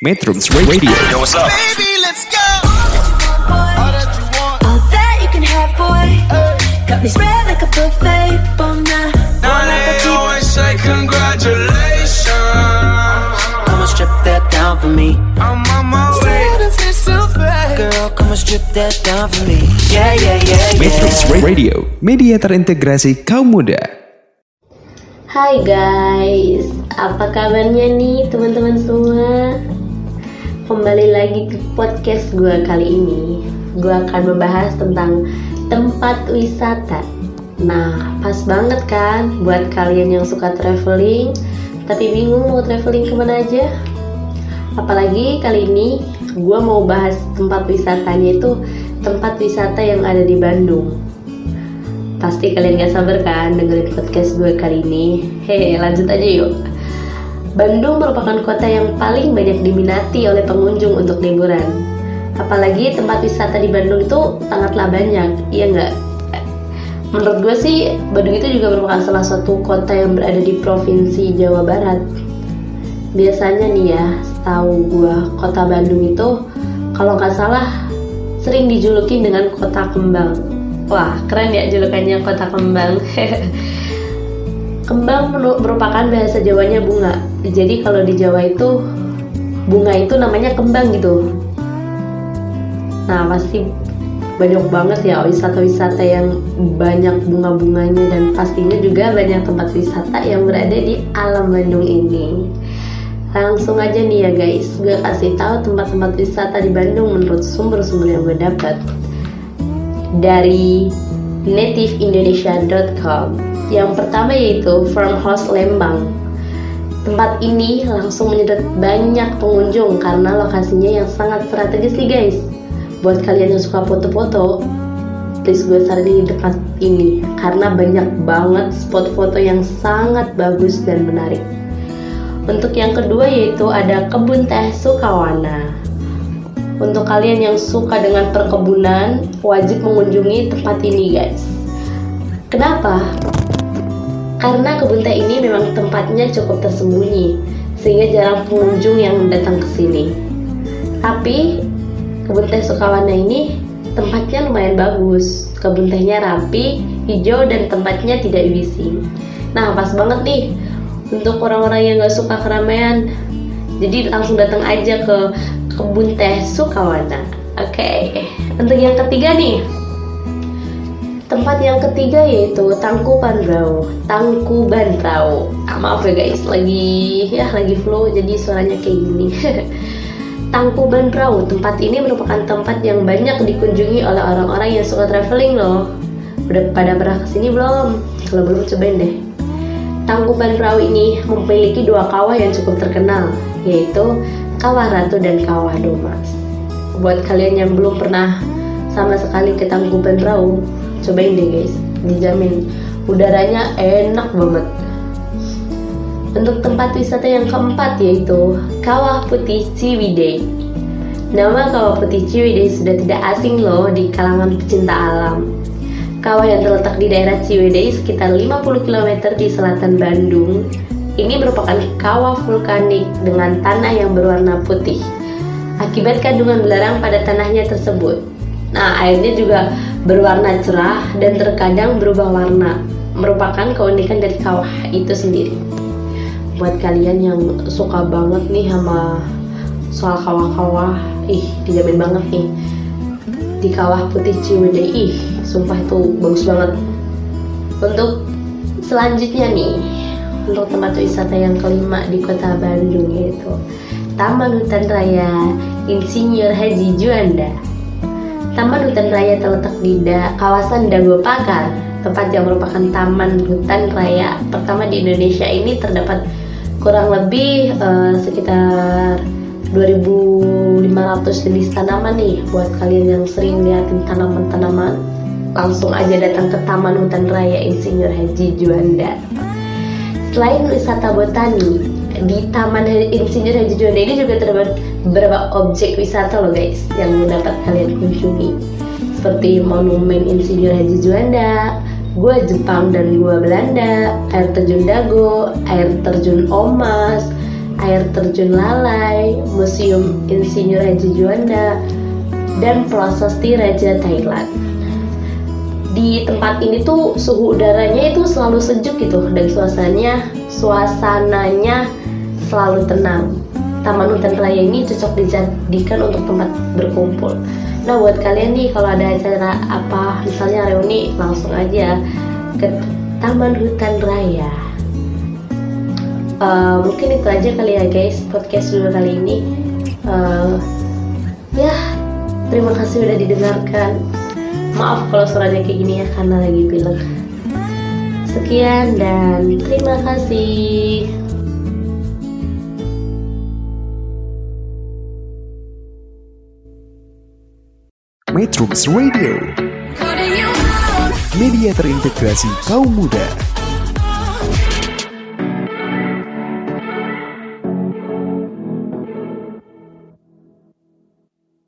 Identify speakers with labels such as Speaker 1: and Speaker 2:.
Speaker 1: Metrums Radio.
Speaker 2: Yo, what's up?
Speaker 3: Baby, let's go. All that you want.
Speaker 4: All that you can have, boy. Got me spread like a buffet, bon night.
Speaker 3: Now they always say congratulations.
Speaker 5: Come and strip that down for me.
Speaker 3: I'm on my way.
Speaker 5: Girl, come and strip that down for me. Yeah, yeah, yeah,
Speaker 1: Metrums
Speaker 5: yeah.
Speaker 1: Radio, media terintegrasi kaum muda.
Speaker 6: Hai guys, apa kabarnya nih teman-teman semua? Kembali lagi ke podcast gue kali ini. Gue akan membahas tentang tempat wisata. Nah, pas banget kan buat kalian yang suka traveling Tapi bingung mau traveling ke mana aja? Apalagi kali ini gue mau bahas tempat wisatanya itu Tempat wisata yang ada di Bandung. Pasti kalian gak sabar kan dengerin podcast gue kali ini? Hehe lanjut aja yuk Bandung merupakan kota yang paling banyak diminati oleh pengunjung untuk liburan. Apalagi tempat wisata di Bandung itu sangatlah banyak, iya nggak? Menurut gue sih, Bandung itu juga merupakan salah satu kota yang berada di Provinsi Jawa Barat. Biasanya nih ya, setahu gue kota Bandung itu kalau nggak salah sering dijuluki dengan kota kembang. Wah, keren ya julukannya kota kembang Kembang merupakan bahasa Jawanya bunga. Jadi kalau di Jawa itu bunga itu namanya kembang gitu. Nah pasti banyak banget ya wisata-wisata yang banyak bunga-bunganya dan pastinya juga banyak tempat wisata yang berada di alam Bandung ini. Langsung aja nih ya guys, gue kasih tahu tempat-tempat wisata di Bandung menurut sumber-sumber yang gue dapat dari nativeindonesia.com. Yang pertama yaitu Farmhouse Lembang. Tempat ini langsung menyedot banyak pengunjung karena lokasinya yang sangat strategis nih guys. Buat kalian yang suka foto-foto, please gue saranin di tempat ini karena banyak banget spot foto yang sangat bagus dan menarik. Untuk yang kedua yaitu ada kebun teh Sukawana. Untuk kalian yang suka dengan perkebunan, wajib mengunjungi tempat ini guys. Kenapa? Karena kebun teh ini memang tempatnya cukup tersembunyi, sehingga jarang pengunjung yang datang ke sini. Tapi kebun teh Sukawana ini tempatnya lumayan bagus. Kebun tehnya rapi, hijau dan tempatnya tidak bising. Nah, pas banget nih untuk orang-orang yang gak suka keramaian. Jadi langsung datang aja ke kebun teh Sukawana. Oke, untuk yang ketiga nih, Tempat yang ketiga yaitu Tangkuban Rau. Tangkuban Rau. Ah, maaf ya guys, lagi ya lagi flow jadi suaranya kayak gini. Tangkuban Rau. Tempat ini merupakan tempat yang banyak dikunjungi oleh orang-orang yang suka traveling loh. Udah pada pernah ke sini belum? Kalau belum cobain deh. Tangkuban Rau ini memiliki dua kawah yang cukup terkenal, yaitu Kawah Ratu dan Kawah Domas. Buat kalian yang belum pernah sama sekali ke Tangkuban Rau, cobain deh guys. Dijamin udaranya enak banget. Untuk tempat wisata yang keempat yaitu Kawah Putih Ciwidey. Nama Kawah Putih Ciwidey sudah tidak asing loh di kalangan pecinta alam. Kawah yang terletak di daerah Ciwidey sekitar 50 km di selatan Bandung ini merupakan kawah vulkanik dengan tanah yang berwarna putih akibat kandungan belerang pada tanahnya tersebut Nah, airnya juga berwarna cerah dan terkadang berubah warna, merupakan keunikan dari kawah itu sendiri. Buat kalian yang suka banget nih sama soal kawah-kawah, ih dijamin banget nih. Di kawah putih Ciwidey, ih sumpah itu bagus banget. Untuk selanjutnya nih, untuk tempat wisata yang kelima di kota Bandung yaitu Taman Hutan Raya Insinyur Haji Juanda. Taman Hutan Raya terletak di da kawasan Dago Pakar, tempat yang merupakan taman hutan raya pertama di Indonesia. Ini terdapat kurang lebih eh, sekitar 2500 jenis tanaman nih buat kalian yang sering liatin tanaman-tanaman. Langsung aja datang ke Taman Hutan Raya Insinyur Haji Juanda selain wisata botani di Taman Insinyur Haji Juanda ini juga terdapat beberapa objek wisata loh guys yang dapat kalian kunjungi seperti Monumen Insinyur Haji Juanda, Gua Jepang dan Gua Belanda, air terjun Dago, air terjun Omas, air terjun Lalai, Museum Insinyur Haji Juanda, dan Prasasti Raja Thailand. Di tempat ini tuh suhu udaranya itu selalu sejuk gitu dan suasananya suasananya selalu tenang. Taman Hutan Raya ini cocok dijadikan untuk tempat berkumpul. Nah buat kalian nih kalau ada acara apa misalnya reuni langsung aja ke Taman Hutan Raya. Uh, mungkin itu aja kali ya guys podcast dulu kali ini. Uh, ya terima kasih udah didengarkan. Maaf kalau suaranya kayak gini ya karena lagi pilek. Sekian dan terima kasih.
Speaker 1: Metrums Radio Media terintegrasi kaum muda